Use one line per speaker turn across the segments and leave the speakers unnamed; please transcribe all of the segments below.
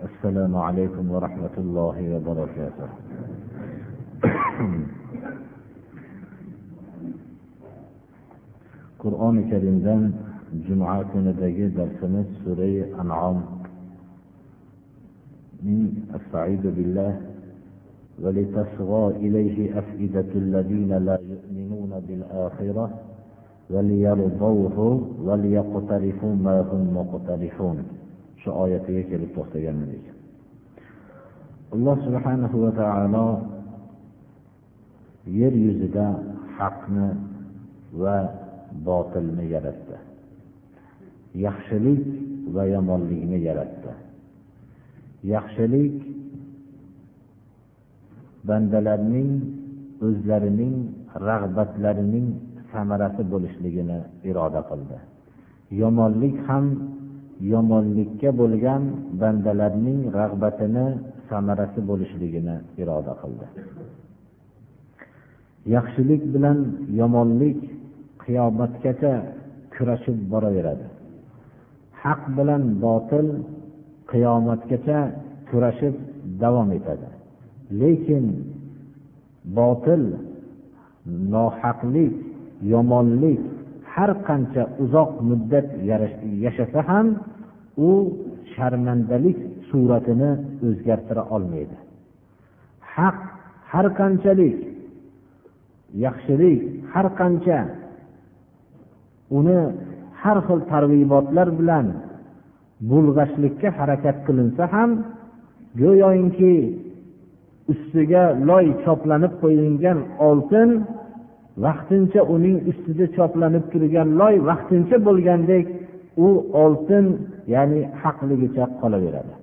السلام عليكم ورحمة الله وبركاته. qur'oni karimdan juma kunidagi darsimiz surai anom استعيذ بالله ولتصغى إليه أفئدة الذين لا يؤمنون بالآخرة وليرضوه وليقترفوا ما هم مقترفون. Shu oyatiga kelib to'xtagan edik alloh subhanahu va taolo yer yuzida haqni va botilni yaratdi. Yaxshilik va yomonlikni yaratdi. Yaxshilik bandalarning o'zlarining rag'batlarining samarasi bo'lishligini iroda qildi. Yomonlik ham yomonlikka bo'lgan bandalarning rag'batini samarasi bo'lishligini iroda qildi. Yaxshilik bilan yomonlik qiyomatgacha kurashib boraveradi. Haq bilan botil qiyomatgacha kurashib davom etadi. Lekin botil nohaqlik yomonlik har qancha uzoq muddat yashasa ham u sharmandalik suratini o'zgartira olmaydi. Haq har qanchalik yaxshilik har qancha uni har xil targ'ibotlar bilan bulg'ashlikka harakat qilinsa ham go'yoki ustiga loy choplanib qo'yilgan oltin vaqtincha uning ustida choplanib turgan loy vaqtincha bo'lgandek u oltin ya'ni haqligicha qolaveradi.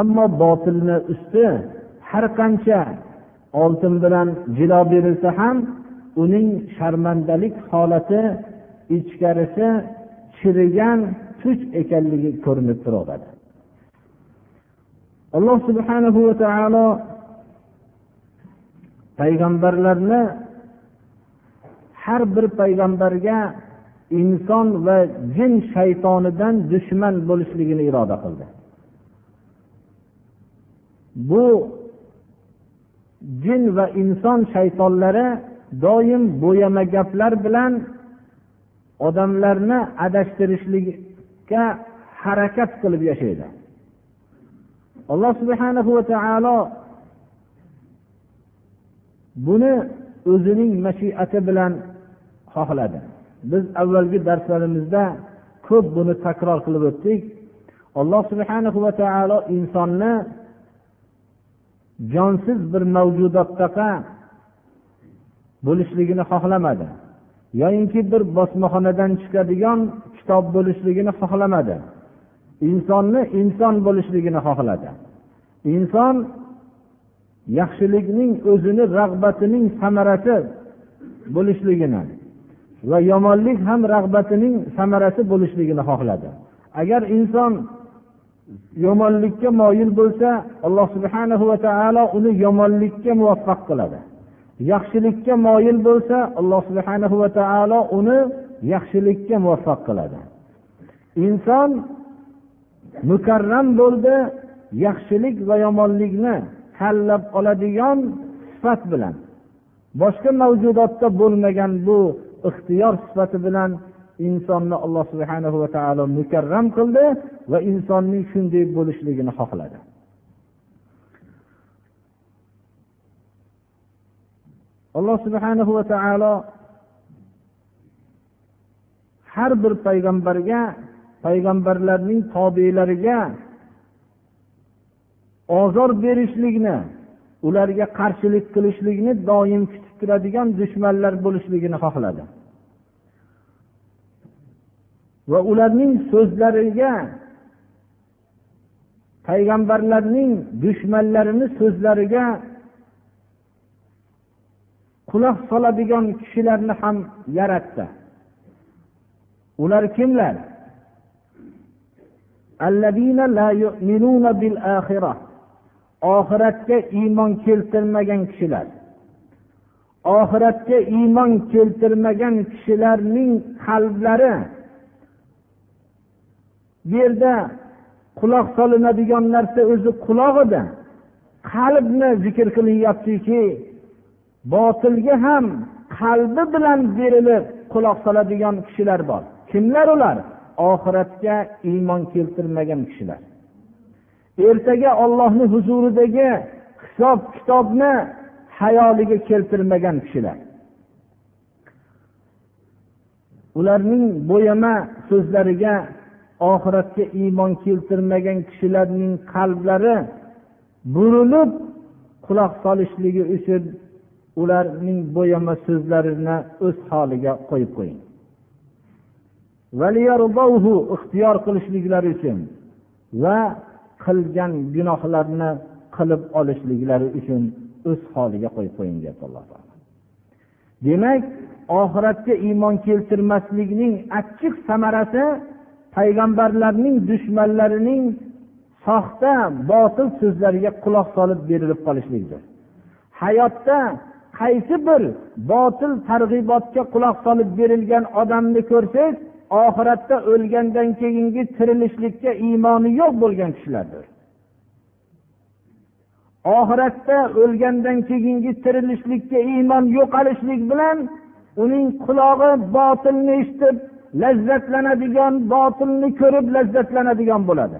Ammo botilni usti har qancha oltin bilan jilo berilsa ham uning sharmandalik holati ichkarisi chirigan tuch ekanligi ko'rinib turaveradi alloh subhanahu va taolo payg'ambarlarni har bir payg'ambarga inson va jin shaytonidan dushman bo'lishligini iroda qildi. Bu jin va inson shaytonlari doim bo'yama gaplar bilan odamlarni adashtirishlikka harakat qilib yashaydi. Alloh subhanahu va taolo buni o'zining mashiati bilan xohladi. Biz avvalgi darslarimizda ko'p buni takror qilib o'tdik. Alloh subhanahu va taolo insonni jonsiz bir mavjudotdaqa bo'lishligini xohlamadi. Yoyinki bir bosmaxonadan chiqadigan kitob bo'lishligini xohlamadi. Insonni inson bo'lishligini xohladi. Inson yaxshilikning o'zini rag'batining samarasi bo'lishligini va yomonlik ham rag'batining samarasi bo'lishligini xohladi. Agar inson yomonlikka moyil bo'lsa alloh subhanahu va taolo uni yomonlikka muvaffaq qiladi. Yaxshilikka moyil bo'lsa alloh subhanahu va taolo uni yaxshilikka muvaffaq qiladi. Inson mukarram bo'ldi yaxshilik va yomonlikni tanlab oladigan sifat bilan. Boshqa mavjudotda bo'lmagan bu ixtiyor sifati bilan insonni alloh subhana va taolo mukarram qildi va insonning shunday bo'lishligini xohladi. Alloh subhanahu va taolo har bir payg'ambarga payg'ambarlarning tobelariga ozor berishlikni ularga qarshilik qilishlikni doim kutib turadigan dushmanlar bo'lishligini xohladi. Va ularning so'zlariga payg'ambarlarning dushmanlarini so'zlariga quloq soladigan kishilarni ham yaratdi. Ular kimlar? Oxiratga iymon keltirmagan kishilar. Oxiratga iymon keltirmagan kishilarning qalblari bu yerda quloq solinadigan narsa o'zi quloq edi qalbni zikr qilinyaptiki botilga ham qalbi bilan berilib quloq soladigan kishilar bor. Kimlar ular? Oxiratga iymon keltirmagan kishilar. Ertaga ollohni huzuridagi hisob kitobni hayoliga keltirmagan kishilar. Ularning bo'yama so'zlariga oxiratga iymon keltirmagan kishilarning qalblari burilib quloq solishligi uchun ularning bo'yama so'zlarini o'z holiga qo'yib qo'ying. Ixtiyor qilishliklari uchun va qilgan gunohlarni qilib olishliklari uchun o'z holiga qo'yib qo'ying deyapti alloh taolo. Demak oxiratga iymon keltirmaslikning achchiq samarasi payg'ambarlarning dushmanlarining soxta botil so'zlariga quloq solib berilib qolishlikdir. Hayotda qaysi bir botil targ'ibotga quloq solib berilgan odamni ko'rsangiz oxiratda o'lgandan keyingi tirilishlikka iymoni yo'q bo'lgan kishilardir. Oxiratda o'lgandan keyingi tirilishlikka iymon yo'qolishlik bilan uning qulog'i botilni eshitib lazzatlanadigan botilni ko'rib lazzatlanadigan bo'ladi.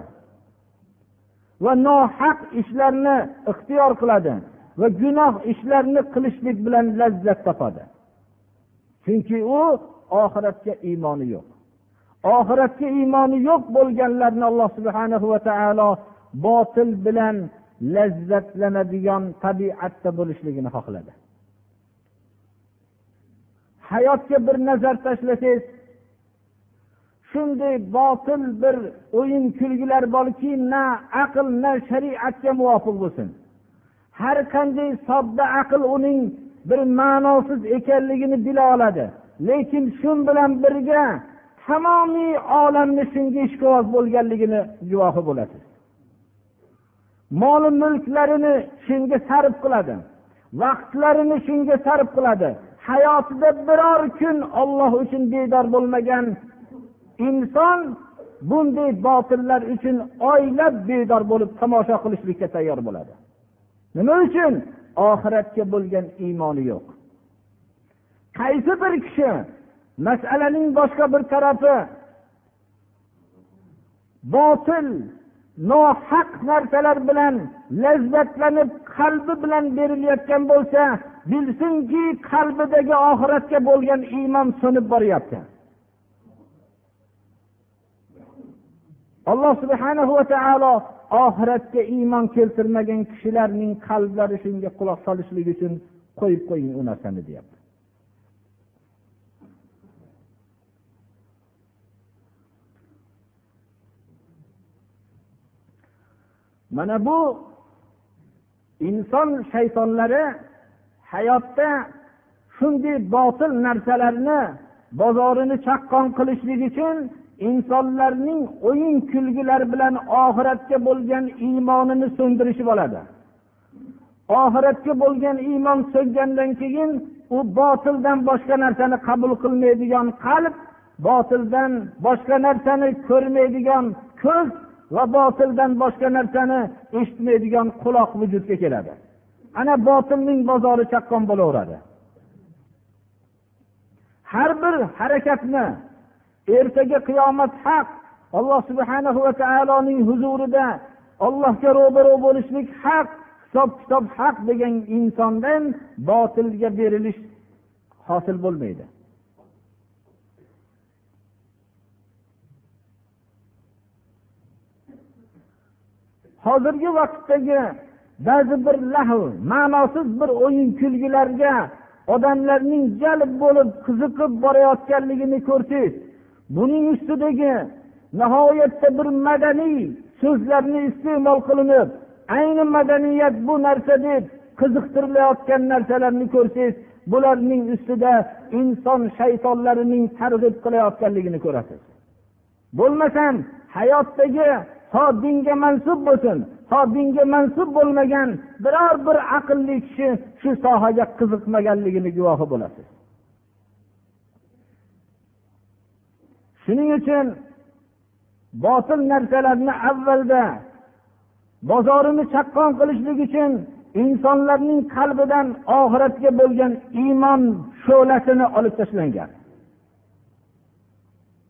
Va nohaq ishlarni ixtiyor qiladi va gunoh ishlarni qilishlik bilan lazzat topadi. Chunki u oxiratga iymoni yo'q. Oxiratga iymoni yo'q bo'lganlarni alloh subhana va taolo botil bilan lazzatlanadigan tabiatda bo'lishligini xohladi. Hayotga bir nazar tashlasangiz shunday botil bir o'yin kulgilar borki na aql na shariatga muvofiq bo'lsin. Har qanday sodda aql uning bir ma'nosiz ekanligini bila oladi. Lekin shu bilan birga tamomiy olamni shunga ishqiboz bo'lganligini guvohi bo'lasiz. Moli mulklarini shunga sarf qiladi. Vaqtlarini shunga sarf qiladi. Hayotida biror kun olloh uchun bedor bo'lmagan inson bunday botillar uchun oylab bedor bo'lib tomosha qilishlikka tayyor bo'ladi. Nima uchun? Oxiratga bo'lgan iymoni yo'q. Qaysi bir kishi masalaning boshqa bir tarafi botil nohaq narsalar bilan lazzatlanib qalbi bilan berilayotgan bo'lsa bilsinki qalbidagi oxiratga bo'lgan iymon so'nib boryapti. Alloh subhanahu va taolo oxiratga iymon keltirmagan kishilarning qalblari shunga quloq solishligi uchun qo'yib qo'ying u narsani deyapti. Mana bu inson shaytonlari hayotda shunday botil narsalarni bozorini chaqqon qilishlik uchun insonlarning o'yin kulgilar bilan oxiratga bo'lgan iymonini so'ndirishib oladi oxiratga bo'lgan iymon so'ngandan keyin u botildan boshqa narsani qabul qilmaydigan qalb botildan boshqa narsani ko'rmaydigan ko'z va botildan boshqa narsani eshitmaydigan quloq vujudga keladi. Ana botilning bozori chaqqon bo'laveradi. Har bir harakatni ertaga qiyomat haq. Alloh subhana va taoloning huzurida ollohga ro'baro bo'lishlik haq hisob kitob haq degan insondan botilga berilish hosil bo'lmaydi. Hozirgi vaqtdagi ba'zi bir lahv ma'nosiz bir o'yin kulgilarga odamlarning jalb bo'lib qiziqib borayotganligini ko'rsangiz buning ustidagi nihoyatda bir madaniy so'zlarni iste'mol qilinib ayni madaniyat bu narsa deb qiziqtirilayotgan narsalarni ko'rsangiz bularning ustida inson shaytonlarining targ'ib qilayotganligini ko'rasiz. Bo'lmasam hayotdagi ho dinga mansub bo'lsin ho dinga mansub bo'lmagan biror bir aqlli kishi shu sohaga qiziqmaganligini guvohi bo'lasiz. Shuning uchun botil narsalarni avvalda bozorini chaqqon qilishlik uchun insonlarning qalbidan oxiratga bo'lgan iymon sho'lasini olib tashlangan.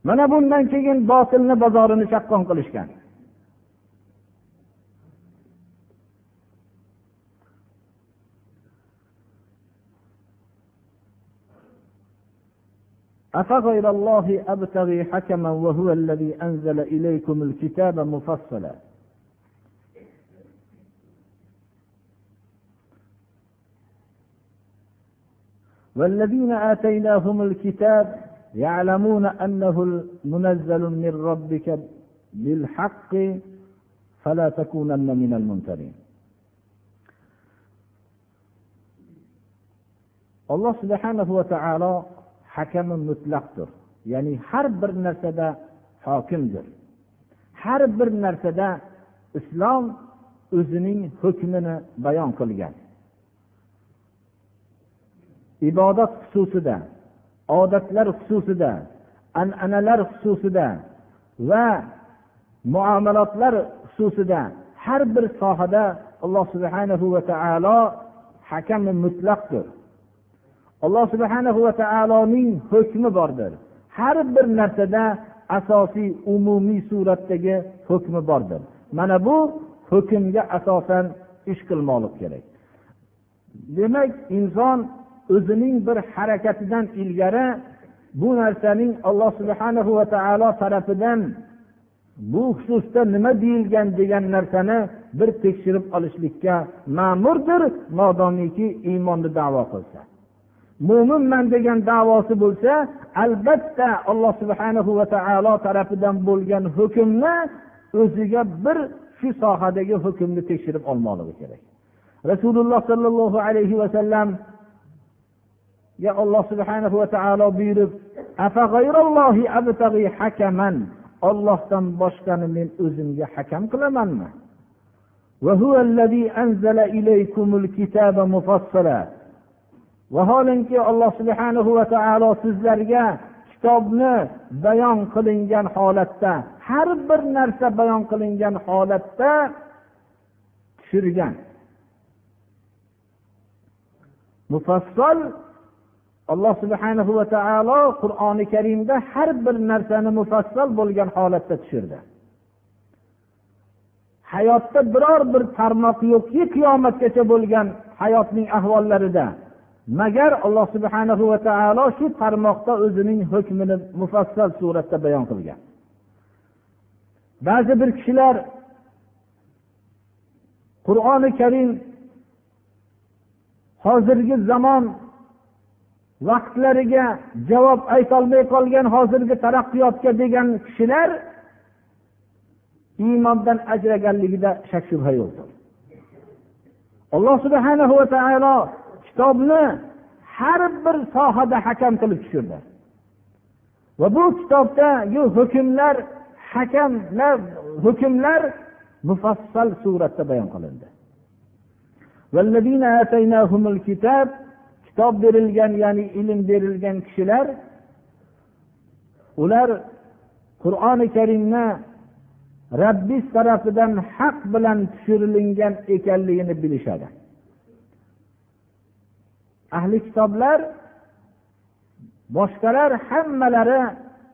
Mana bundan keyin botilni bozorini chaqqon qilishgan. أفغير الله أبتغي حكما وهو الذي أنزل إليكم الكتاب مفصلا. والذين آتيناهم الكتاب يعلمون أنه منزل من ربك بالحق فلا تكونن من الممترين. الله سبحانه وتعالى hakami mutlaqdir. Ya'ni har bir narsada hokimdir. Har bir narsada islom o'zining hukmini bayon qilgan. Ibodat xususida odatlar xususida an'analar xususida va muomalotlar xususida har bir sohada alloh subhanahu va taolo hakami mutlaqdir. Alloh subhanahu va taoloning hukmi bordir. Har bir narsada asosiy umumiy suratdagi hukmi bordir. Mana bu hukmga asosan ish qilmoqlik kerak. Demak inson o'zining bir harakatidan ilgari bu narsaning alloh subhanahu va taolo tarafidan bu xususda nima deyilgan degan narsani bir tekshirib olishlikka ma'murdir modomiki iymonni davo qilsa. Mo'minman degan davosi bo'lsa albatta alloh subhanahu va taolo tarafidan bo'lgan hukmni o'ziga bir shu sohadagi hukmni tekshirib olmoqligi kerak. Rasululloh sollallohu alayhi vasallam ya alloh subhanahu va taolo buyurib ollohdan boshqani men o'zimga hakam qilamanmi? Vaholanki alloh subhanahu va taolo sizlarga kitobni bayon qilingan holatda har bir narsa bayon qilingan holatda tushirgan. Mufassal alloh subhanahu va taolo qur'oni karimda har bir narsani mufassal bo'lgan holatda tushirdi. Hayotda biror bir tarmoq yo'qki qiyomatgacha bo'lgan hayotning ahvollarida magar alloh subhanahu va taolo shu tarmoqda o'zining hukmini mufassal suratda bayon qilgan. Ba'zi bir kishilar qur'oni karim hozirgi zamon vaqtlariga javob aytolmay qolgan hozirgi taraqqiyotga degan kishilar iymondan ajraganligida shak shubha yo'qdir alloh subhanahu va taolo kitobni har bir sohada hakam qilib tushirdi. Va bu kitobdagi hukmlar hakamlar hukmlar mufassal suratda bayon qilindi. Kitob berilgan ya'ni ilm berilgan kishilar ular qur'oni karimni rabbiz tarafidan haq bilan tushirilgan ekanligini bilishadi. Ahli kitoblar boshqalar hammalari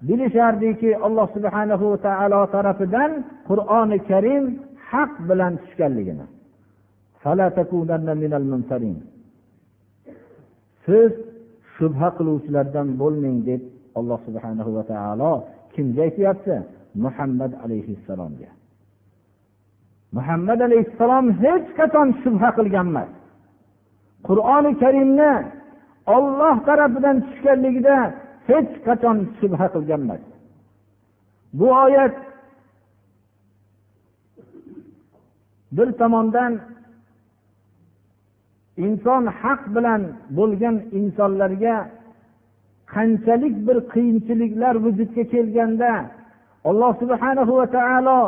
bilishardiki alloh subhanahu va taolo tarafidan qur'oni karim haq bilan tushganligini. Siz shubha qiluvchilardan bo'lmang deb alloh subhanahu va taolo kimga aytyapti? Muhammad alayhissalomga. Muhammad alayhissalom hech qachon shubha qilgan emas. Qur'oni karimni olloh tarafidan tushganligida hech qachon shubha qilgan emas bu oyat bir tomondan inson haq bilan bo'lgan insonlarga qanchalik bir qiyinchiliklar vujudga kelganda alloh subhanahu va taolo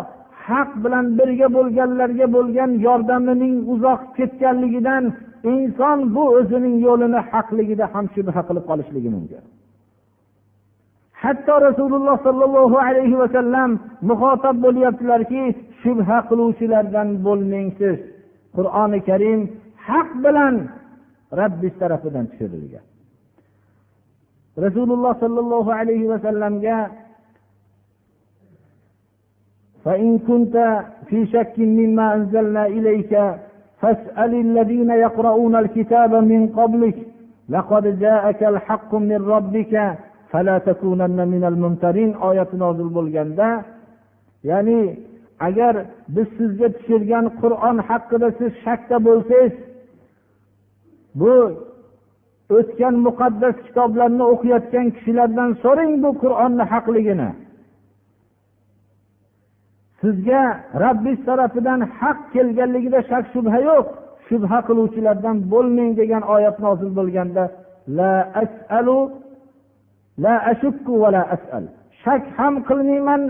haq bilan birga bo'lganlarga bo'lgan yordamining uzoq ketganligidan inson bu o'zining yo'lini haqligida ham shubha qilib qolishligi mumkin hatto rasululloh sollallohu alayhi vasallam muxotab bo'lyaptilarki shubha qiluvchilardan bo'lmang siz qur'oni karim haq bilan rabbis tarafidan tushirilgan rasululloh sollallohu alayhi vasallamga فإن كنت في شك مما أنزلنا إليك فاسأل الذين يقرؤون الكتاب من قبلك لقد جاءك الحق من ربك فلا تكونن من الممترين oyat nozil bo'lganda ya'ni agar biz sizga tushirgan qur'on haqida siz shakda bo'lsangiz bu o'tgan muqaddas kitoblarni o'qiyotgan kishilardan so'rang bu qur'onni haqligini Sizga rabbis tarafidan haq kelganligida shak shubha yo'q. Shubha qiluvchilardan bo'lmang degan oyat nozil bo'lganda la asalu la ashukku va la asal. Shak ham qilmayman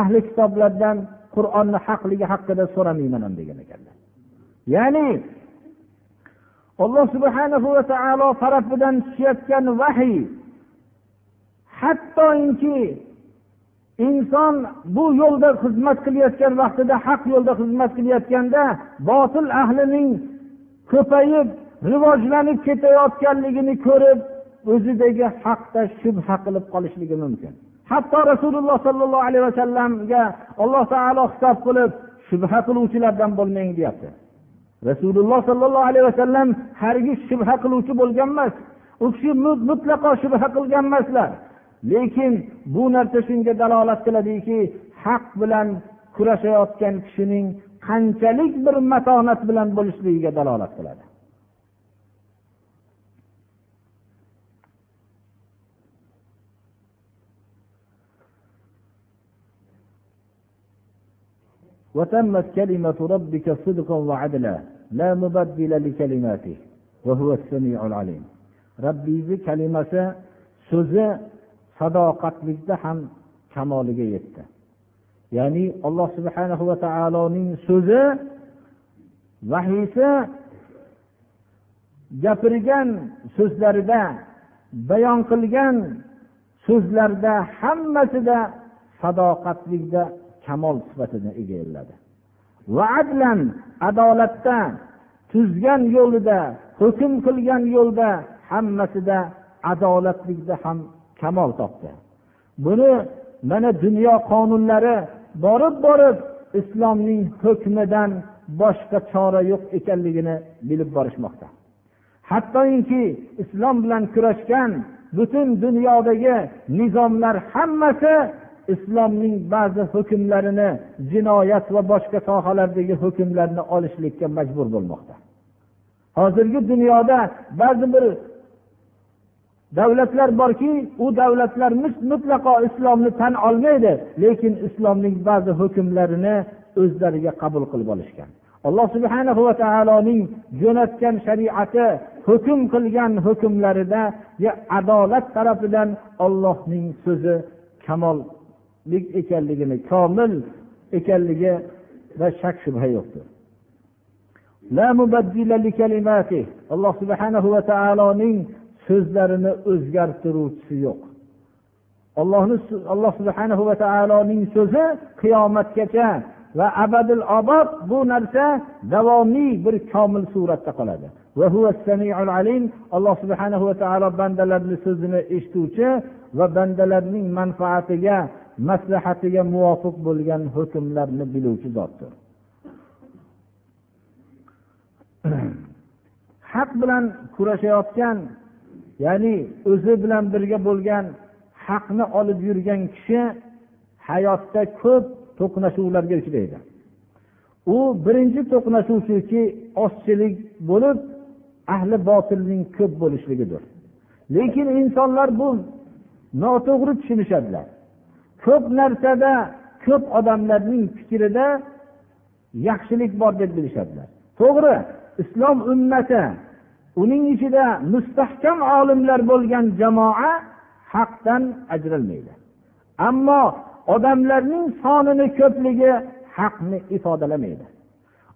ahli kitoblardan qur'onni haqligi haqida so'ramayman ham degan ekanlar. Ya'ni alloh subhanahu va taolo tarafidan tushayotgan vahiy hattoki inson bu yo'lda xizmat qilayotgan vaqtida haq yo'lda xizmat qilayotganda botil ahlining ko'payib rivojlanib ketayotganligini ko'rib o'zidagi haqda shubha qilib qolishligi mumkin. Hatto rasululloh sollallohu alayhi vasallamga alloh taolo xitob qilib shubha qiluvchilardan bo'lmang deyapti. Rasululloh sollallohu alayhi vasallam hargiz shubha qiluvchi bo'lgan emas u kishi mutlaqo shubha qilgan emaslar. lekin bu narsa shunga dalolat qiladiki haq bilan kurashayotgan kishining qanchalik bir matonat bilan bo'lishligiga dalolat qiladi وتمت كلمة ربك صدقا وعدلا لا مبدل لكلماته وهو السميع العليم ربي كلمة so'zi sadoqatlikda ham kamoliga yetdi. Ya'ni alloh subhanahu va taoloning so'zi vahiysi gapirgan so'zlarida bayon qilgan so'zlarda hammasida sadoqatlikda kamol sifatini egalladi va adlan adolatda tuzgan yo'lida hukm qilgan yo'lda hammasida adolatlikda ham kamol topdi. Buni mana dunyo qonunlari borib borib islomning hukmidan boshqa chora yo'q ekanligini bilib borishmoqda. Hattoki islom bilan kurashgan butun dunyodagi nizomlar hammasi islomning ba'zi hukmlarini jinoyat va boshqa sohalardagi hukmlarni olishlikka majbur bo'lmoqda. Hozirgi dunyoda ba'zi bir davlatlar borki u davlatlar mutlaqo islomni tan olmaydi lekin islomning ba'zi hukmlarini o'zlariga qabul qilib olishgan. Alloh subhana va taoloning jo'natgan shariati hukm qilgan hukmlarida adolat tarafidan ollohning so'zi kamollik ekanligini komil ekanligida shak shubha yo'qdir. Alloh subhanahu va taoloning so'zlarini o'zgartiruvchisi yo'q. Allohni alloh subhanahu va taoloning so'zi qiyomatgacha va abadil obod bu narsa davomiy bir komil suratda qoladi. Alloh subhanahu va taolo bandalarni so'zini eshituvchi va bandalarning manfaatiga maslahatiga muvofiq bo'lgan hukmlarni biluvchi zotdir. Haq bilan kurashayotgan ya'ni o'zi bilan birga bo'lgan haqni olib yurgan kishi hayotda ko'p to'qnashuvlarga uchraydi. U birinchi to'qnashuv shuki ozchilik bo'lib ahli botilning ko'p bo'lishligidir lekin insonlar bu noto'g'ri tushunishadilar. Ko'p narsada ko'p odamlarning fikrida yaxshilik bor deb bilishadilar. To'g'ri islom ummati uning ichida mustahkam olimlar bo'lgan jamoa haqdan ajralmaydi. Ammo odamlarning sonini ko'pligi haqni ifodalamaydi.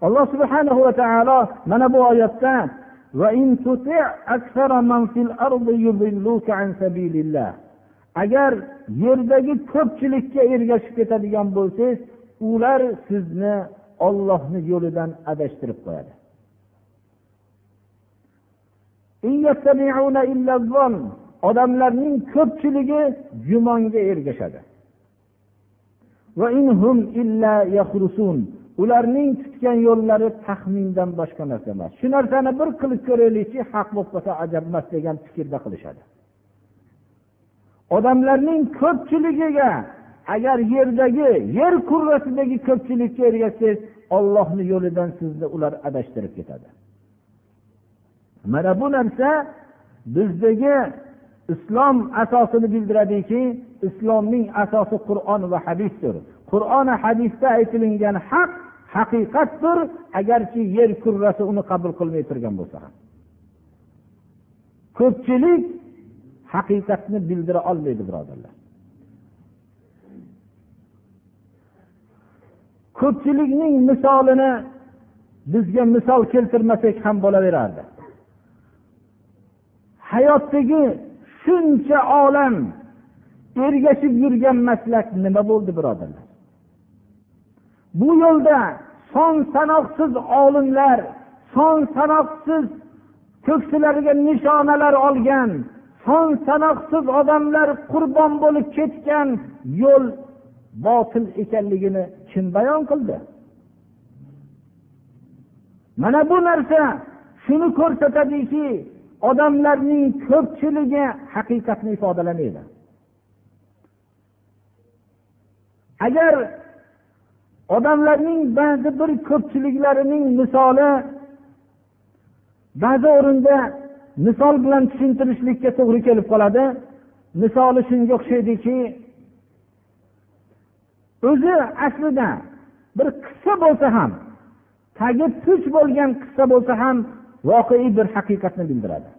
Alloh subhanahu va taolo mana bu oyatda agar yerdagi ko'pchilikka ergashib ketadigan bo'lsangiz ular sizni ollohni yo'lidan adashtirib qo'yadi. Odamlarning ko'pchiligi gumonga ergashadi. ularning tutgan yo'llari taxmindan boshqa narsa emas. Shu narsani bir qilib ko'raylikchi haq bo'lib qolsa ajab emas degan fikrda qilishadi. Odamlarning ko'pchiligiga agar yerdagi yer kurrasidagi ko'pchilikka ergashsangiz ollohni yo'lidan sizni ular adashtirib ketadi. Mana bu narsa bizdagi islom asosini bildiradiki islomning asosi qur'on va hadisdir. Qur'oni hadisda aytilingan haq haqiqatdir agarki yer kurrasi uni qabul qilmay turgan bo'lsa ham. Ko'pchilik haqiqatni bildira olmaydi birodarlar. Ko'pchilikning misolini bizga misol keltirmasak ham bo'laverardi. Hayotdagi shuncha olam ergashib yurgan maslak nima bo'ldi birodarlar? Bu yo'lda son sanoqsiz olimlar son sanoqsiz ko'ksilariga nishonalar olgan son sanoqsiz odamlar qurbon bo'lib ketgan yo'l botil ekanligini kim bayon qildi? Mana bu narsa shuni ko'rsatadiki odamlarning ko'pchiligi haqiqatni ifodalamaydi. Agar odamlarning ba'zi bir ko'pchiliklarining misoli ba'zi o'rinda misol bilan tushuntirishlikka to'g'ri kelib qoladi misoli shunga o'xshaydiki o'zi aslida bir qissa bo'lsa ham tagi puch bo'lgan qissa bo'lsa ham voqeiy bir haqiqatni bildiradi.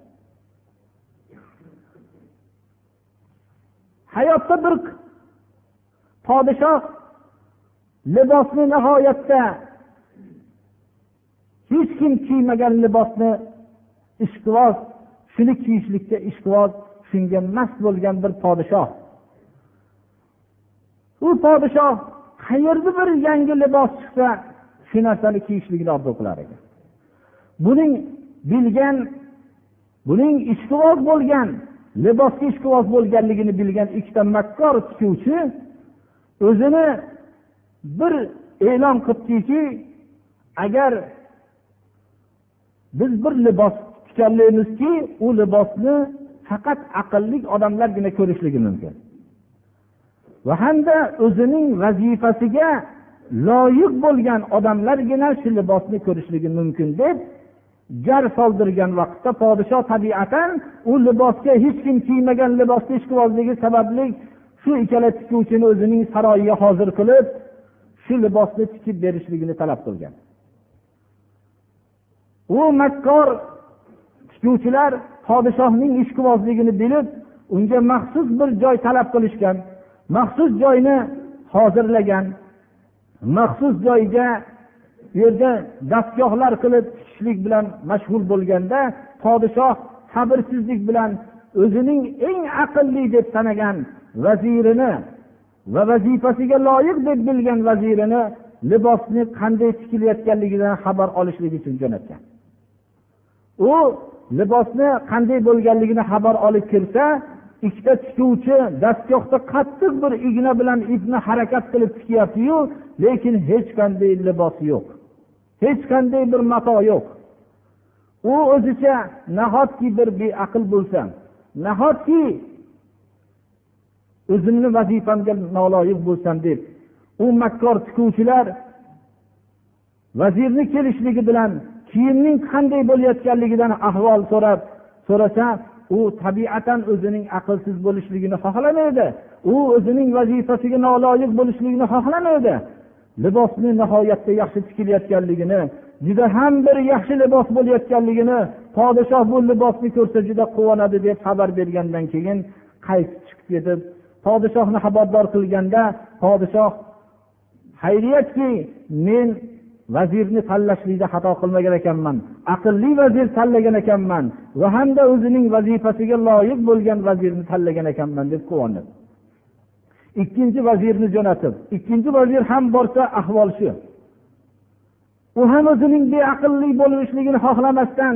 Hayotda bir podshoh libosni nihoyatda hech kim kiymagan libosni ishqiboz shuni kiyishlikka ishqiboz shunga mast bo'lgan bir podshoh. U podshoh qayerda bir yangi libos chiqsa shu narsani kiyishlikni orzu qilar ekan. Buning bilgan buning ishqiboz bo'lgan libosga ishqiboz bo'lganligini bilgan ikkita makkor tikuvchi o'zini bir e'lon qilibdiki agar biz bir libos tikkanlaymizki u libosni faqat aqlli odamlargina ko'rishligi mumkin. Va hamda o'zining vazifasiga loyiq bo'lgan odamlargina shu libosni ko'rishligi mumkin deb jar soldirgan vaqtda podshoh tabiatan u libosga hech kim kiymagan libosni ishqibozligi sababli shu ikkala tikuvchini o'zining saroyiga hozir qilib shu libosni tikib berishligini talab qilgan. U makkor tikuvchilar podshohning ishqibozligini bilib unga maxsus bir joy talab qilishgan maxsus joyni hozirlagan maxsus joyga yerda dastgohlar qilib tikishlik bilan mashg'ul bo'lganda podshoh sabrsizlik bilan o'zining eng aqlli deb sanagan vazirini va vazifasiga loyiq deb bilgan vazirini libosni qanday tikilayotganligidan xabar olishlik uchun jo'natgan. U libosni qanday bo'lganligini xabar olib kirsa ikkita tikuvchi dastgohda qattiq bir igna bilan ipni harakat qilib tikyaptiyu lekin hech qanday libos yo'q. Hech qanday bir mato yo'q. U o'zicha nahotki bir beaql bo'lsam nahotki o'zimni vazifamga noloyiq bo'lsam deb u makkor tikuvchilar vazirni kelishligi bilan kiyimning qanday bo'layotganligidan ahvol so'rab so'rasa u tabiatan o'zining aqlsiz bo'lishligini xohlamaydi. U o'zining vazifasiga noloyiq bo'lishligini xohlamaydi. Libosni nihoyatda yaxshi tikilayotganligini juda ham bir yaxshi libos bo'layotganligini podshoh bu libosni ko'rsa juda quvonadi deb xabar bergandan keyin qaytib chiqib ketib podshohni xabardor qilganda podshoh xayriyatki men vazirni tanlashlikda xato qilmagan ekanman aqlli vazir tanlagan ekanman va hamda o'zining vazifasiga loyiq bo'lgan vazirni tanlagan ekanman deb quvonadi. Ikkinchi vazirni jo'natib ikkinchi vazir ham borsa ahvol shu. U ham o'zining beaqllik bo'lishligini xohlamasdan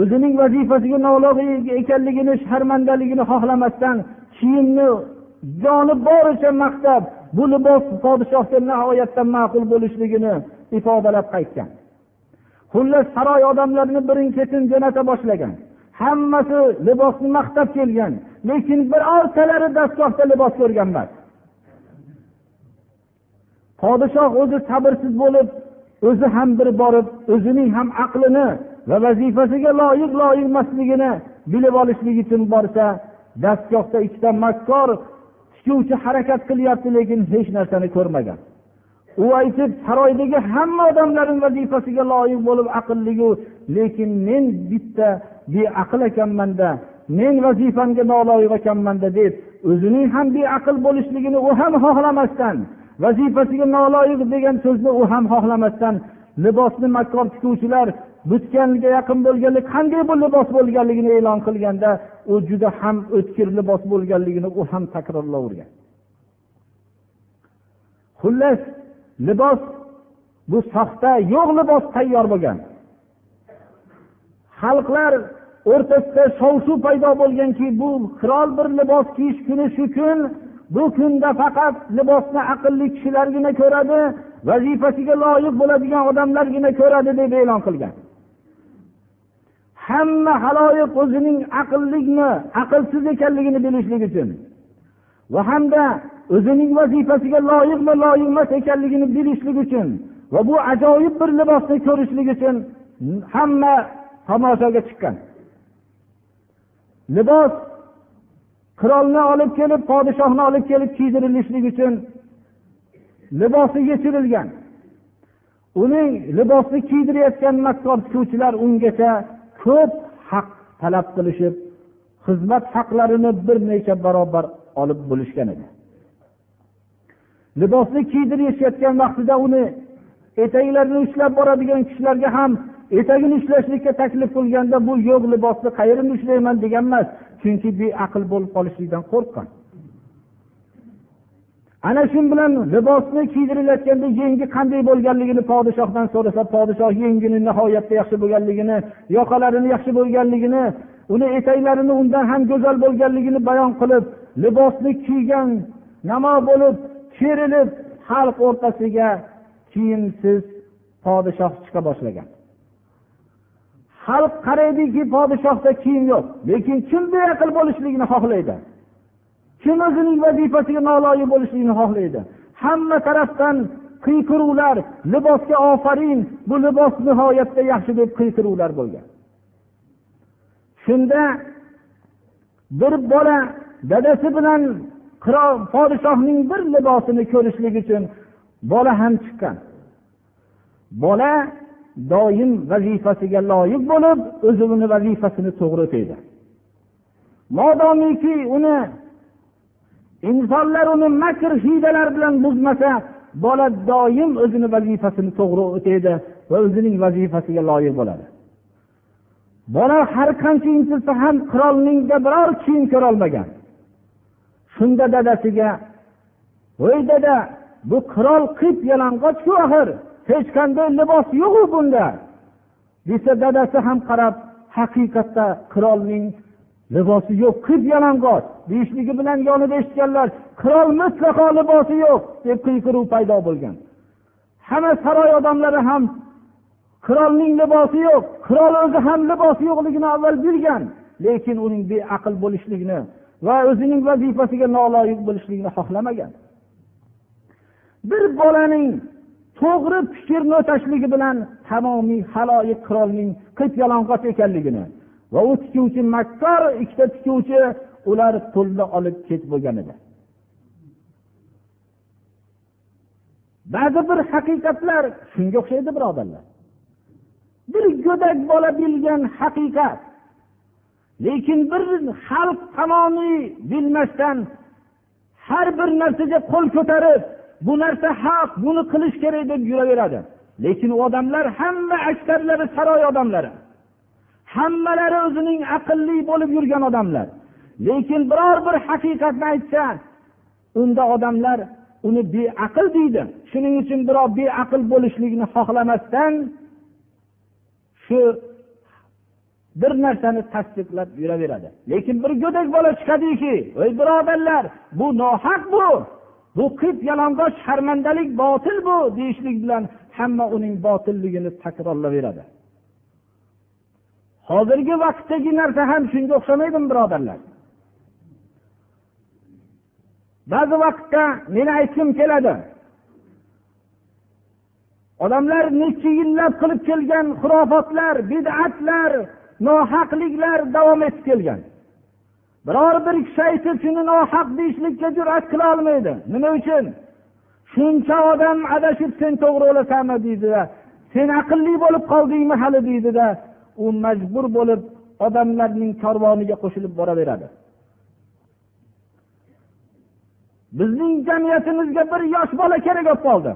o'zining vazifasiga noloyiq ekanligini sharmandaligini xohlamasdan kiyimni joni boricha maqtab bu libos podshohga nihoyatda ma'qul bo'lishligini ifodalab qaytgan. Xullas saroy odamlarini birin ketin jo'nata boshlagan. Hammasi libosni maqtab kelgan. Lekin birortalari dastgohda libos ko'rgan emas podshoh o'zi sabrsiz bo'lib o'zi ham bir borib o'zining ham aqlini va vazifasiga loyiq loyiq emasligini bilib olishlik uchun borsa dastgohda ikkita makkor tikuvchi harakat qilyapti lekin hech narsani ko'rmagan. U aytib saroydagi hamma odamlarni vazifasiga loyiq bo'lib aqlligu lekin men bitta beaql ekanmanda men vazifamga noloyiq ekanmanda deb o'zining ham beaql bo'lishligini u ham xohlamasdan vazifasiga noloyiq degan so'zni u ham xohlamasdan libosni makkor tikuvchilar butganga yaqin bo'lganlik qanday bu libos bo'lganligini e'lon qilganda u juda ham o'tkir libos bo'lganligini u ham takrorlavergan. Xullas libos bu soxta yo'q libos tayyor bo'lgan. Xalqlar o'rtasida shov shuv paydo bo'lganki bu qirol bir libos kiyish kuni shu kun bu kunda faqat libosni aqlli kishilargina ko'radi vazifasiga loyiq bo'ladigan odamlargina ko'radi deb e'lon qilgan. Hamma haloyiq o'zining aqllikmi aqlsiz ekanligini bilishlik uchun va hamda o'zining vazifasiga loyiqmi loyiq emas ekanligini bilishlik uchun va bu ajoyib bir libosni ko'rishlik uchun hamma tomoshaga chiqqan. Libos. Qirolni olib kelib podshohni olib kelib kiydirilishlik uchun libosi yechirilgan. Uning libosni kiydirayotgan makkor tikuvchilar ungacha ko'p haq talab qilishib xizmat haqlarini bir necha barobar olib bo'lishgan edi. Libosni kiydirishayotgan vaqtida uni etaklarini ushlab boradigan kishilarga ham etagini ushlashlikka taklif qilganda bu yo'q libosni qayerimni ushlayman degan emas chunki beaql bo'lib qolishlikdan qo'rqqan. Ana shu bilan libosni kiydirilayotganda yengi qanday bo'lganligini podshohdan so'rasa podshoh yengini nihoyatda yaxshi bo'lganligini yoqalarini yaxshi bo'lganligini uni etaklarini undan ham go'zal bo'lganligini bayon qilib libosni kiygan namo bo'lib kerilib xalq o'rtasiga kiyimsiz podshoh chiqa boshlagan. Xalq qaraydiki podshohda kiyim yo'q. Lekin kim beaql bo'lishligini xohlaydi. Kim o'zining vazifasiga noloyiq bo'lishligini xohlaydi. Hamma tarafdan qiyqiruvlar libosga ofarin bu libos nihoyatda yaxshi deb qiyqiruvlar bo'lgan. Shunda bir bola dadasi bilan podshohning bir libosini ko'rishlik uchun bola ham chiqqan. Bola doim vazifasiga loyiq bo'lib o'zini vazifasini to'g'ri o'taydi modomiki uni insonlar uni makr hiydalar bilan buzmasa bola doim o'zini vazifasini to'g'ri o'taydi va o'zining vazifasiga loyiq bo'ladi. Bola har qancha intilsa ham qirolningda biror kiyim ko'rolmagan. Shunda dadasiga voy dada bu qirol qip yalang'ochku axir. Hech qanday libos yo'qu bunda. Desa dadasi ham qarab haqiqatda qirolning libosi yo'q qip yalang'och deyishligi bilan yonida eshitganlar qirol mutlaqo libosi yo'q deb qiyqiruv paydo bo'lgan. Hamma saroy odamlari ham qirolning libosi yo'q qirol o'zi ham libosi yo'qligini avval bilgan lekin uning beaql bo'lishligini va o'zining vazifasiga noloyiq bo'lishligini xohlamagan. Bir bolaning to'g'ri fikrni o'tashligi bilan tamomiy haloyiq qirolning qip yalang'och ekanligini va u tikuvchi makkor ikkita tikuvchi ular pulni olib ketib bo'lgan edi. Ba'zi bir haqiqatlar shunga o'xshaydi birodarlar. Bir go'dak bola bilgan haqiqat lekin bir xalq tamomiy bilmasdan har bir narsaga qo'l ko'tarib bu narsa haq buni qilish kerak deb yuraveradi. Lekin u odamlar hamma aksarlari saroy odamlari. Hammalari o'zining aqlli bo'lib yurgan odamlar. Lekin biror bir haqiqatni aytsa unda odamlar uni beaql deydi. Shuning uchun birov beaql bo'lishlikni xohlamasdan shu bir narsani tasdiqlab yuraveradi. Lekin bir go'dak bola chiqadiki ey birodarlar bu nohaq bu! Bu qip yalang'och sharmandalik botil bu deyishlik bilan hamma uning botilligini takrorlaveradi. Hozirgi vaqtdagi narsa ham shunga o'xshamaydimi birodarlar? Ba'zi vaqtda meni aytgim keladi. Odamlar necha yillab qilib kelgan xurofotlar bid'atlar nohaqliklar davom etib kelgan. Biror bir kishi aytib shuni nohaq deyishlikka jur'at qila olmaydi nima uchun? Shuncha odam adashib sen to'g'ri o'lasanmi deydida sen aqlli bo'lib qoldingmi hali deydida u majbur bo'lib odamlarning karvoniga qo'shilib boraveradi. Bizning jamiyatimizga bir yosh bola kerak bo'lib qoldi.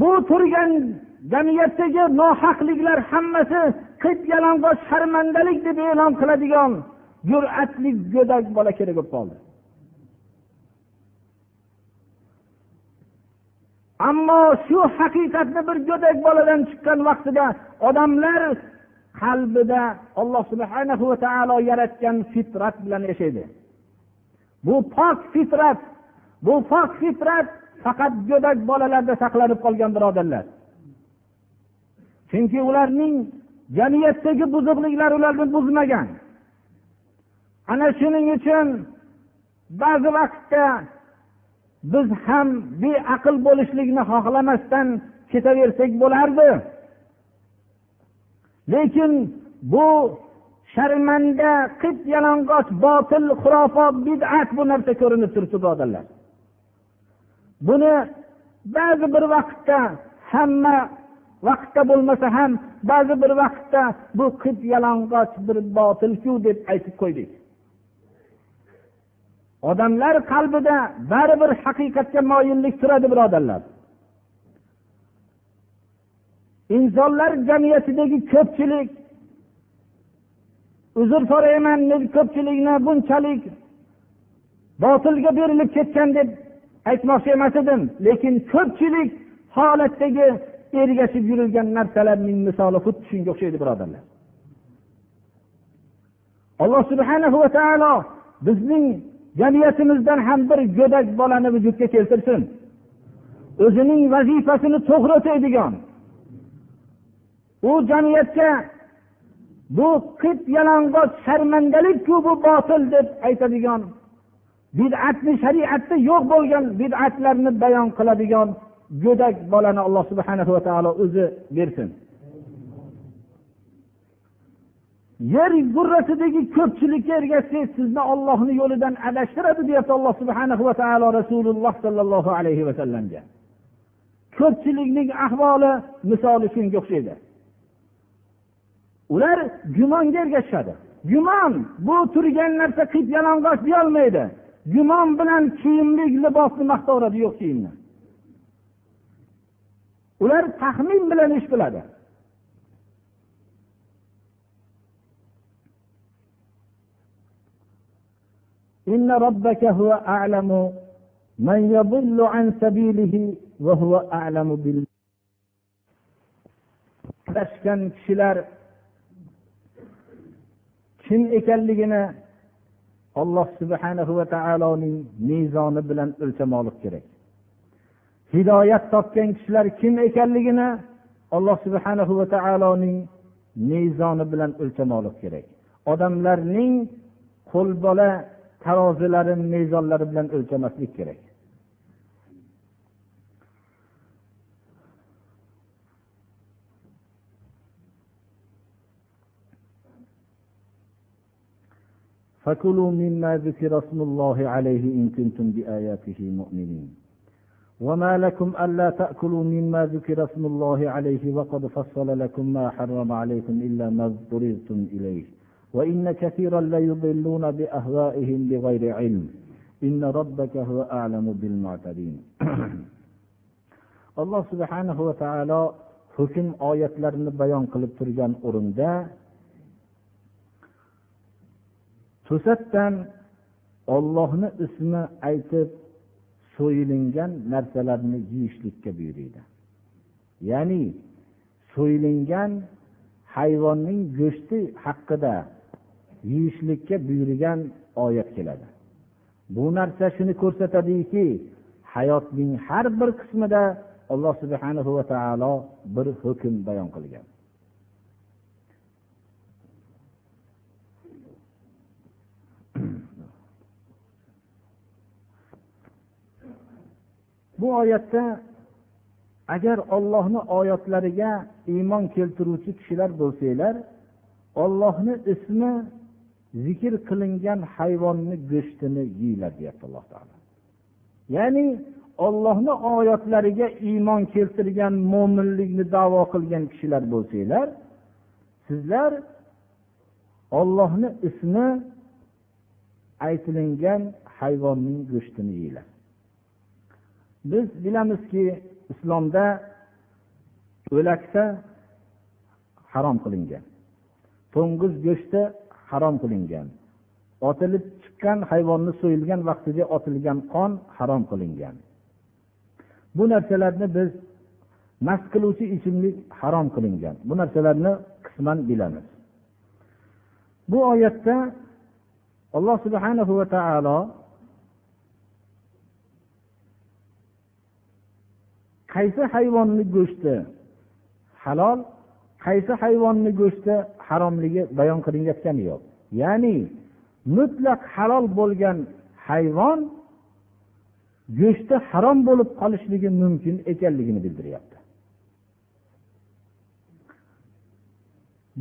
Bu turgan jamiyatdagi nohaqliklar hammasi qip yalang'och sharmandalik deb e'lon qiladigan jur'atli go'dak bola kerak bo'lib qoldi. Ammo shu haqiqatni bir go'dak boladan chiqqan vaqtida odamlar qalbida alloh subhana va taolo yaratgan fitrat bilan yashaydi. Bu pok fitrat bu pok fitrat faqat go'dak bolalarda saqlanib qolgan birodarlar. Chunki ularning jamiyatdagi buzuqliklar ularni buzmagan. Ana shuning uchun ba'zi vaqtda biz ham beaql bo'lishlikni xohlamasdan ketaversak bo'lardi. Lekin bu sharmanda qip yalang'och botil xurofot bid'at bu narsa ko'rinib turibdi birodarlar. Buni ba'zi bir vaqtda hamma vaqtda bo'lmasa ham ba'zi bir vaqtda bu qip yalang'och bir botilku deb aytib qo'ydik. Odamlar qalbida baribir haqiqatga moyillik turadi birodarlar. Insonlar jamiyatidagi ko'pchilik uzr so'rayman ko'pchilikni bunchalik botilga berilib ketgan deb aytmoqchi emas edim lekin ko'pchilik holatdagi ergashib yurilgan narsalarning misoli xuddi shunga o'xshaydi birodarlar. Alloh subhanahu va taolo bizning jamiyatimizdan ham bir go'dak bolani vujudga keltirsin. O'zining vazifasini to'g'ri o'taydigan. U jamiyatga bu qip yalang'och sharmandalikku bu botil deb aytadigan bid'atni shariatda yo'q bo'lgan bid'atlarni bayon qiladigan go'dak bolani alloh subhana va taolo o'zi bersin. Yer gurrasidagi ko'pchilikka ergashsangiz sizni ollohni yo'lidan adashtiradi deyapti alloh subhana va taolo rasululloh sollallohu alayhi vasallamga ko'pchilikning ahvoli misoli shunga o'xshaydi. Ular gumonga ergashishadi. Gumon bu turgan narsa qip yalang'och deyolmaydi. Gumon bilan kiyimlik libosni maqtaveradi yo'q kiyimni. Ular taxmin bilan ish qiladi. إن ربك هو أعلم من يضل عن سبيله وهو أعلم بال adashgan kishilar kim ekanligini alloh subhanahu va taoloning mezoni bilan o'lchamoqlik kerak hidoyat topgan kishilar kim ekanligini alloh subhanahu va taoloning mezoni bilan o'lchamoqlik kerak odamlarning qo'lbola tarozilari mezonlari bilan o'lchamaslik kerak فكلوا مما ذكر اسم الله عليه إن كنتم بآياته مؤمنين وما لكم ألا تأكلوا مما ذكر اسم الله عليه وقد فصل لكم ما حرم عليكم إلا ما اضطررتم إليه وإن كثيرا ليضلون بأهوائهم بغير علم إن ربك هو أعلم بالمعتدين alloh subhanahu va taolo hukm oyatlarini bayon qilib turgan o'rinda to'satdan ollohni ismi aytib so'yilingan narsalarni yeyishlikka buyuriydi ya'ni so'yilingan hayvonning go'shti haqida yeyishlikka buyurgan oyat keladi. Bu narsa shuni ko'rsatadiki hayotning har bir qismida alloh subhanahu va taolo bir hukm bayon qilgan. Bu oyatda agar ollohni oyatlariga iymon keltiruvchi kishilar bo'lsanglar ollohni ismi zikr qilingan hayvonni go'shtini yeyglar deyapti alloh taolo. Ya'ni ollohni oyatlariga iymon keltirgan mo'minlikni davo qilgan kishilar bo'lsanglar sizlar ollohni ismi aytilingan hayvonning go'shtini yeyglar biz bilamizki islomda o'laksa harom qilingan. To'ng'iz go'shti harom qilingan. Otilib chiqqan hayvonni so'yilgan vaqtida otilgan qon harom qilingan. Bu narsalarni biz mast qiluvchi ichimlik harom qilingan. Bu narsalarni qisman bilamiz. Bu oyatda alloh subhanahu va taolo qaysi hayvonni go'shti halol qaysi hayvonni go'shti haromligi bayon qilinayotgani yo'q. Ya'ni mutlaq halol bo'lgan hayvon go'shti harom bo'lib qolishligi mumkin ekanligini bildiryapti.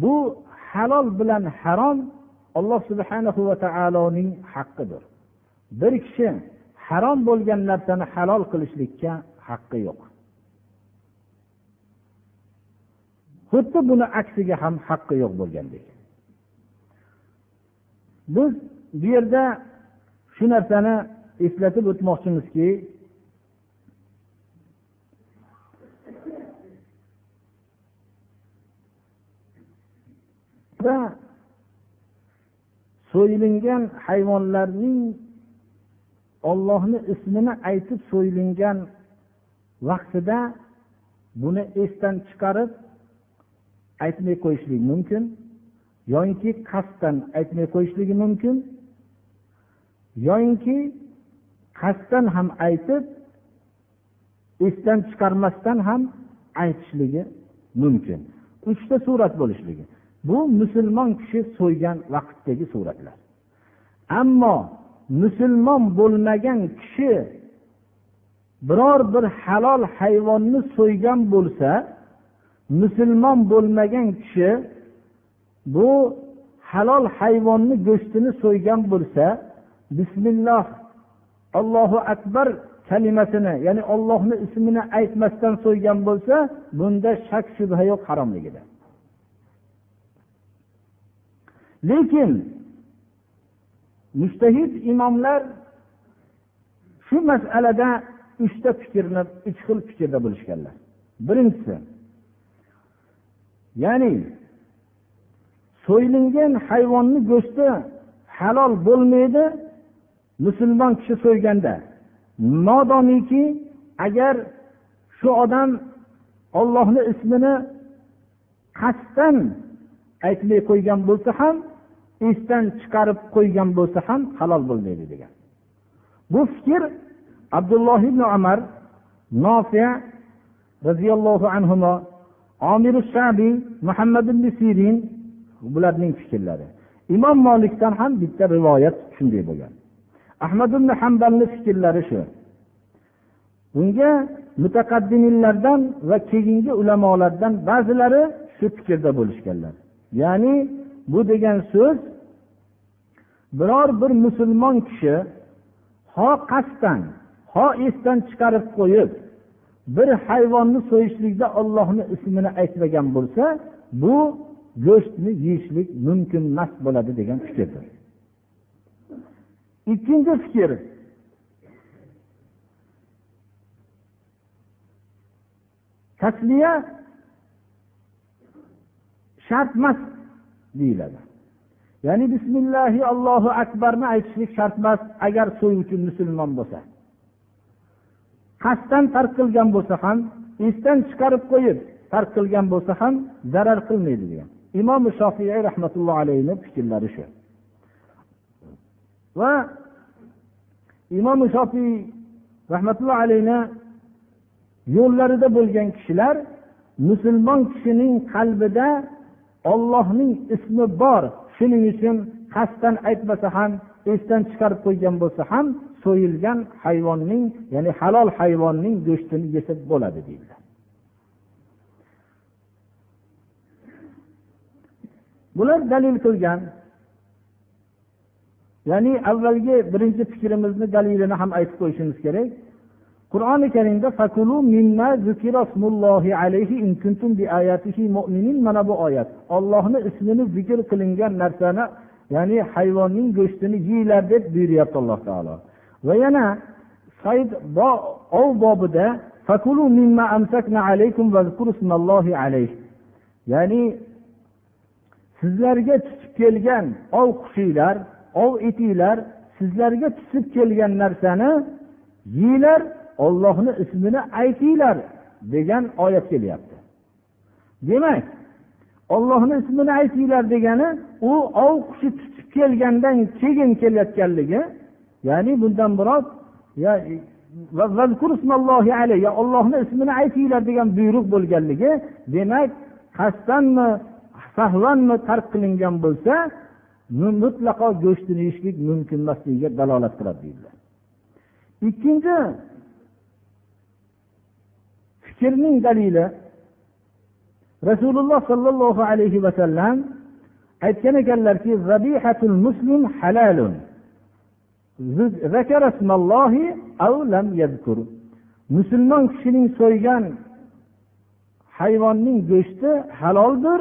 Bu halol bilan harom alloh subhanahu va taoloning haqqidir. Bir kishi harom bo'lgan narsani halol qilishlikka haqqi yo'q. Xuddi buni aksiga ham haqqi yo'q bo'lgandek. Biz bu yerda shu narsani eslatib o'tmoqchimizki so'yilingan hayvonlarning ollohni ismini aytib so'yilingan vaqtida buni esdan chiqarib aytmay qo'yishlik mumkin yoyinki qasddan aytmay qo'yishligi mumkin yoyinki qasddan ham aytib esdan chiqarmasdan ham aytishligi mumkin. Uchta surat bo'lishligi. Bu musulmon kishi so'ygan vaqtdagi suratlar. Ammo musulmon bo'lmagan kishi biror bir halol hayvonni so'ygan bo'lsa musulmon bo'lmagan kishi bu halol hayvonni go'shtini so'ygan bo'lsa bismilloh allohu akbar kalimasini ya'ni ollohni ismini aytmasdan so'ygan bo'lsa bunda shak shubha yo'q haromligida. Lekin mushtahid imomlar shu masalada uchta fikrni uch xil fikrda bo'lishganlar. Birinchisi ya'ni so'yilgan hayvonni go'shti halol bo'lmaydi musulmon kishi so'yganda. Modomiki agar shu odam ollohni ismini qasddan aytmay qo'ygan bo'lsa ham esdan chiqarib qo'ygan bo'lsa ham halol bo'lmaydi degan. Bu fikr abdulloh ibn umar nofiya roziyallohu anhu omir shabiy muhammad ibn sirin bularning fikrlari. Imom molikdan ham bitta rivoyat shunday bo'lgan. Ahmad ibn hambalni fikrlari shu. Bunga mutaqaddimlardan va keyingi ulamolardan ba'zilari shu fikrda bo'lishganlar. Ya'ni bu degan so'z biror bir musulmon kishi ho qasddan ho esdan chiqarib qo'yib bir hayvonni so'yishlikda ollohni ismini aytmagan bo'lsa bu go'shtni yeyishlik mumkin emas bo'ladi degan fikrdir. Ikkinchi fikr. Tasliya shart emas deyiladi. Ya'ni bismillahi allohu akbarni aytishlik shart emas agar so'yuvchi musulmon bo'lsa. Qasddan tark qilgan bo'lsa ham esdan chiqarib qo'yib tark qilgan bo'lsa ham zarar qilmaydi degan. Imom shofiy rahmatullohi alayhini fikrlari shu. Va imom shofiy rahmatullohi alayhi yo'llarida bo'lgan kishilar musulmon kishining qalbida ollohning ismi bor. Shuning uchun qasddan aytmasa ham esdan chiqarib qo'ygan bo'lsa ham so'yilgan hayvonning ya'ni halol hayvonning go'shtini yesa bo'ladi deydilar bular dalil qilgan. Ya'ni avvalgi birinchi fikrimizni dalilini ham aytib qo'yishimiz kerak. Qur'oni karimda mana bu oyat. Ollohni ismini zikr qilingan narsani ya'ni hayvonning go'shtini yeyglar deb buyuryapti alloh taolo. Va yana sayd ov bobida ya'ni sizlarga tushib kelgan ov qushinglar ov etinglar sizlarga tushib kelgan narsani yeyglar ollohni ismini aytinglar degan oyat kelyapti. Demak ollohni ismini aytinglar degani u ov qushi tutib kelgandan keyin kelayotganligi ya'ni bundan murod ollohni ismini aytinglar degan buyruq bo'lganligi demak qasddanmi sahvanmi tark qilingan bo'lsa mutlaqo go'shtini yeyishlik mumkin emasligiga dalolat qiladi deydilar. Ikkinchi fikrning dalili rasululloh sollallohu alayhi vasallam aytgan ekanlarki muslim halalun. Musulmon kishining so'ygan hayvonning go'shti haloldir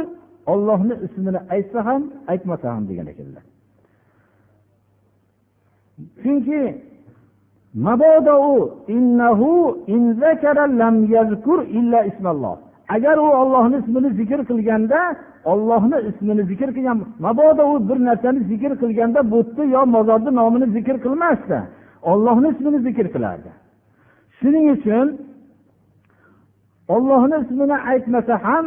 ollohni ismini aytsa ham aytmasa ham degan ekanlar. Chunki mabodo u agar u ollohni ismini zikr qilganda ollohni ismini zikr qilgan mabodo u bir narsani zikr qilganda butni yo mozorni nomini zikr qilmasdi. Ollohni ismini zikr qilardi. Shuning uchun ollohni ismini aytmasa ham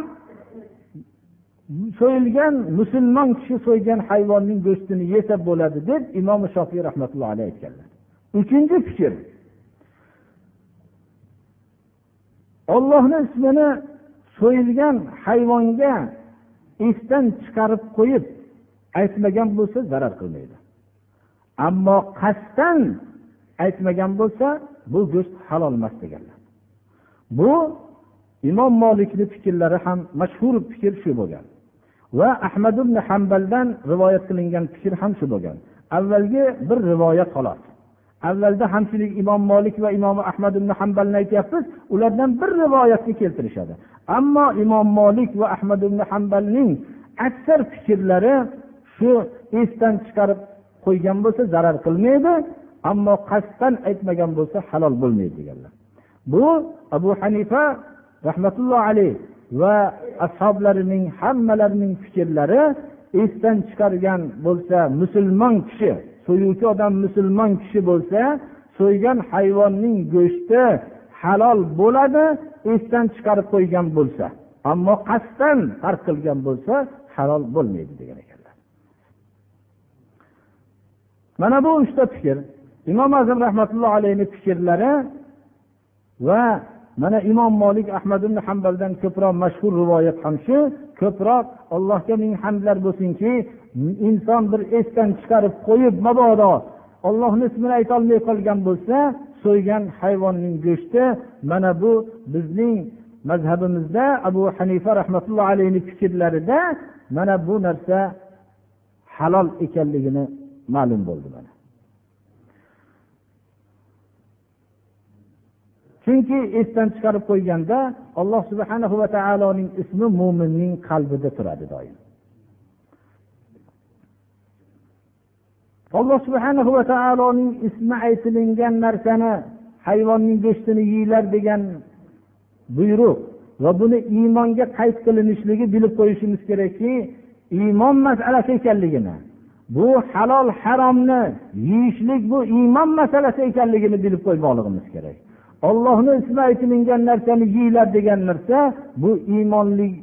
so'yilgan musulmon kishi so'ygan hayvonning go'shtini yesa bo'ladi deb imom shofiy rahmatulloh alayhi aytganlar. Uchinchi fikr. Ollohni ismini so'yilgan hayvonga esdan chiqarib qo'yib aytmagan bo'lsa zarar qilmaydi. Ammo qasddan aytmagan bo'lsa bu go'sht halol emas deganlar. Bu imom molikni fikrlari ham mashhur fikr shu bo'lgan va ahmad ibn hambaldan rivoyat qilingan fikr ham shu bo'lgan. Avvalgi bir rivoyat xolos. Avvalda hamchilik imom molik va imom ahmad ibn hambalni aytyapmiz ulardan bir rivoyatni keltirishadi. Ammo imom molik va ahmad ibn hambalning aksar fikrlari shu esdan chiqarib qo'ygan bo'lsa zarar qilmaydi ammo qasddan aytmagan bo'lsa halol bo'lmaydi deganlar. Bu abu hanifa rahmatullohi alayh va ashoblarining hammalarining fikrlari esdan chiqargan bo'lsa musulmon kishi so'yuvchi odam musulmon kishi bo'lsa so'ygan hayvonning go'shti halol bo'ladi esdan chiqarib qo'ygan bo'lsa. Ammo qasddan tark qilgan bo'lsa halol bo'lmaydi degan ekanlar. Mana bu uchta fikr. Imom azam rahmatullohi alayhi fikrlari va mana imom molik ahmad ibn hambaldan ko'proq mashhur rivoyat ham shu. Ko'proq allohga ming hamdlar bo'lsinki inson bir esdan chiqarib qo'yib mabodo ollohni ismini aytolmay qolgan bo'lsa so'ygan hayvonning go'shti mana bu bizning mazhabimizda abu hanifa rahmatullohi alayhi fikrlarida mana bu narsa halol ekanligini ma'lum bo'ldi mana. Chunki esdan chiqarib qo'yganda alloh subhana va taoloning ismi mo'minning qalbida turadi doim. Alloh subhana va taoloning ismi aytilingan narsani hayvonning go'shtini yeylar degan buyruq va buni iymonga qayd qilinishligi bilib qo'yishimiz kerakki iymon masalasi ekanligini bu halol haromni yeyishlik bu iymon masalasi ekanligini bilib qo'ymoqligimiz kerak. Ollohni ismi aytilingan narsani yeylar degan narsa bu iymonlik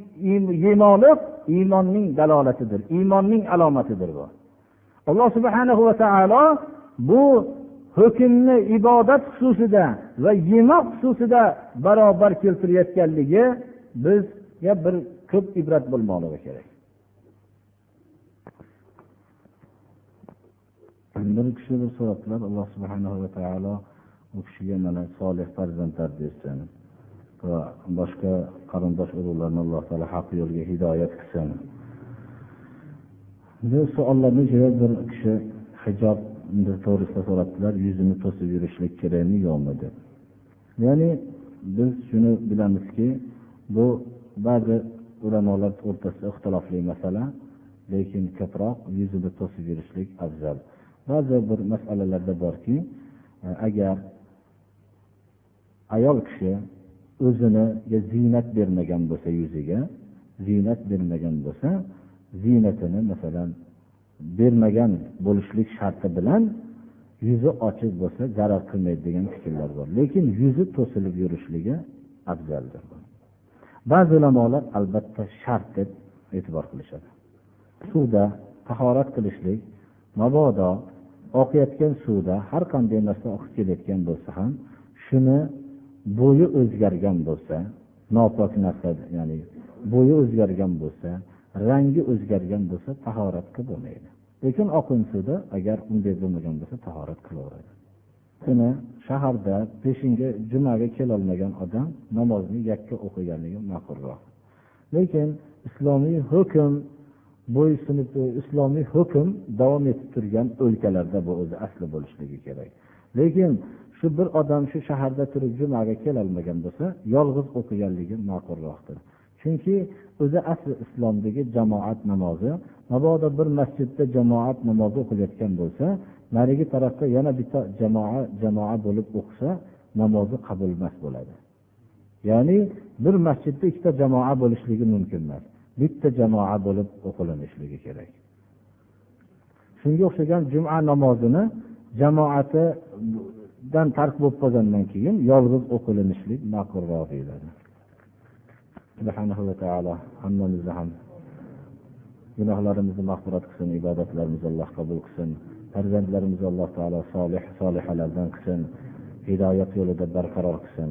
yemoqlik iymonning dalolatidir iymonning alomatidir bu. Alloh subhana va taolo bu hukmni ibodat xususida va yemoq xususida barobar keltirayotganligi bizga bir ko'p ibrat bo'lmoqligi kerak. Bir kishi bir so'rabdilar alloh subhana va taolo u kishiga mana solih farzandlar bersin va boshqa qarindosh urug'larni alloh taolo haq yo'lga hidoyat qilsin. Bu savollarni javob bir kishi hijob to'g'risida so'rabdilar. Yuzini to'sib yurishlik kerakmi yo'qmi deb. Ya'ni biz shuni bilamizki bu ba'zi ulamolar o'rtasida ixtilofli masala lekin ko'proq yuzini to'sib yurishlik afzal. Ba'zi bir masalalarda borki e, agar ayol kishi o'ziniga ziynat bermagan bo'lsa yuziga ziynat bermagan bo'lsa ziynatini masalan bermagan bo'lishlik sharti bilan yuzi ochiq bo'lsa zarar qilmaydi degan fikrlar bor. Lekin yuzi to'silib yurishligi afzaldir ba'zi ulamolar albatta shart deb e'tibor qilishadi. Suvda tahorat qilishlik mabodo oqayotgan suvda har qanday narsa oqib kelayotgan bo'lsa ham shuni bo'yi o'zgargan bo'lsa nopok narsa ya'ni bo'yi o'zgargan bo'lsa rangi o'zgargan bo'lsa tahorat qilib bo'lmaydi lekin oqin suvda agar unday bo'lmagan bo'lsa tahorat qilaveradi. Kuni shaharda peshinga jumaga kelolmagan odam namozni yakka o'qiganligi ma'qulroq. Lekin islomiy hukm bo'ysunib islomiy hukm davom etib turgan o'lkalarda bu o'zi asli bo'lishligi kerak. Lekin shu bir odam shu shaharda turib jumaga kelolmagan bo'lsa yolg'iz o'qiganligi ma'qulroqdir. Chunki o'zi asli islomdagi jamoat namozi. Mabodo bir masjidda jamoat namozi o'qilayotgan bo'lsa narigi tarafda yana bitta jamoa jamoa bo'lib o'qisa namozi qabul emas bo'ladi. Ya'ni bir masjidda ikkita jamoa bo'lishligi mumkin emas. Bitta jamoa bo'lib o'qilinishligi kerak. Shunga o'xshagan juma namozini jamoatidan tark bo'lib qolgandan keyin yolg'iz o'qilinishlik ma'qulroq deyiladi subhanahu va taolo hammamizni ham gunohlarimizni mag'firat qilsin ibodatlarimizni alloh qabul qilsin farzandlarimizni alloh taolo solih solihalardan qilsin hidoyat yo'lida barqaror qilsin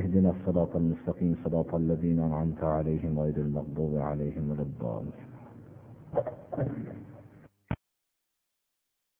اهدنا الصراط المستقيم صراط الذين أنعمت عليهم غير المغضوب عليهم ولا الضالين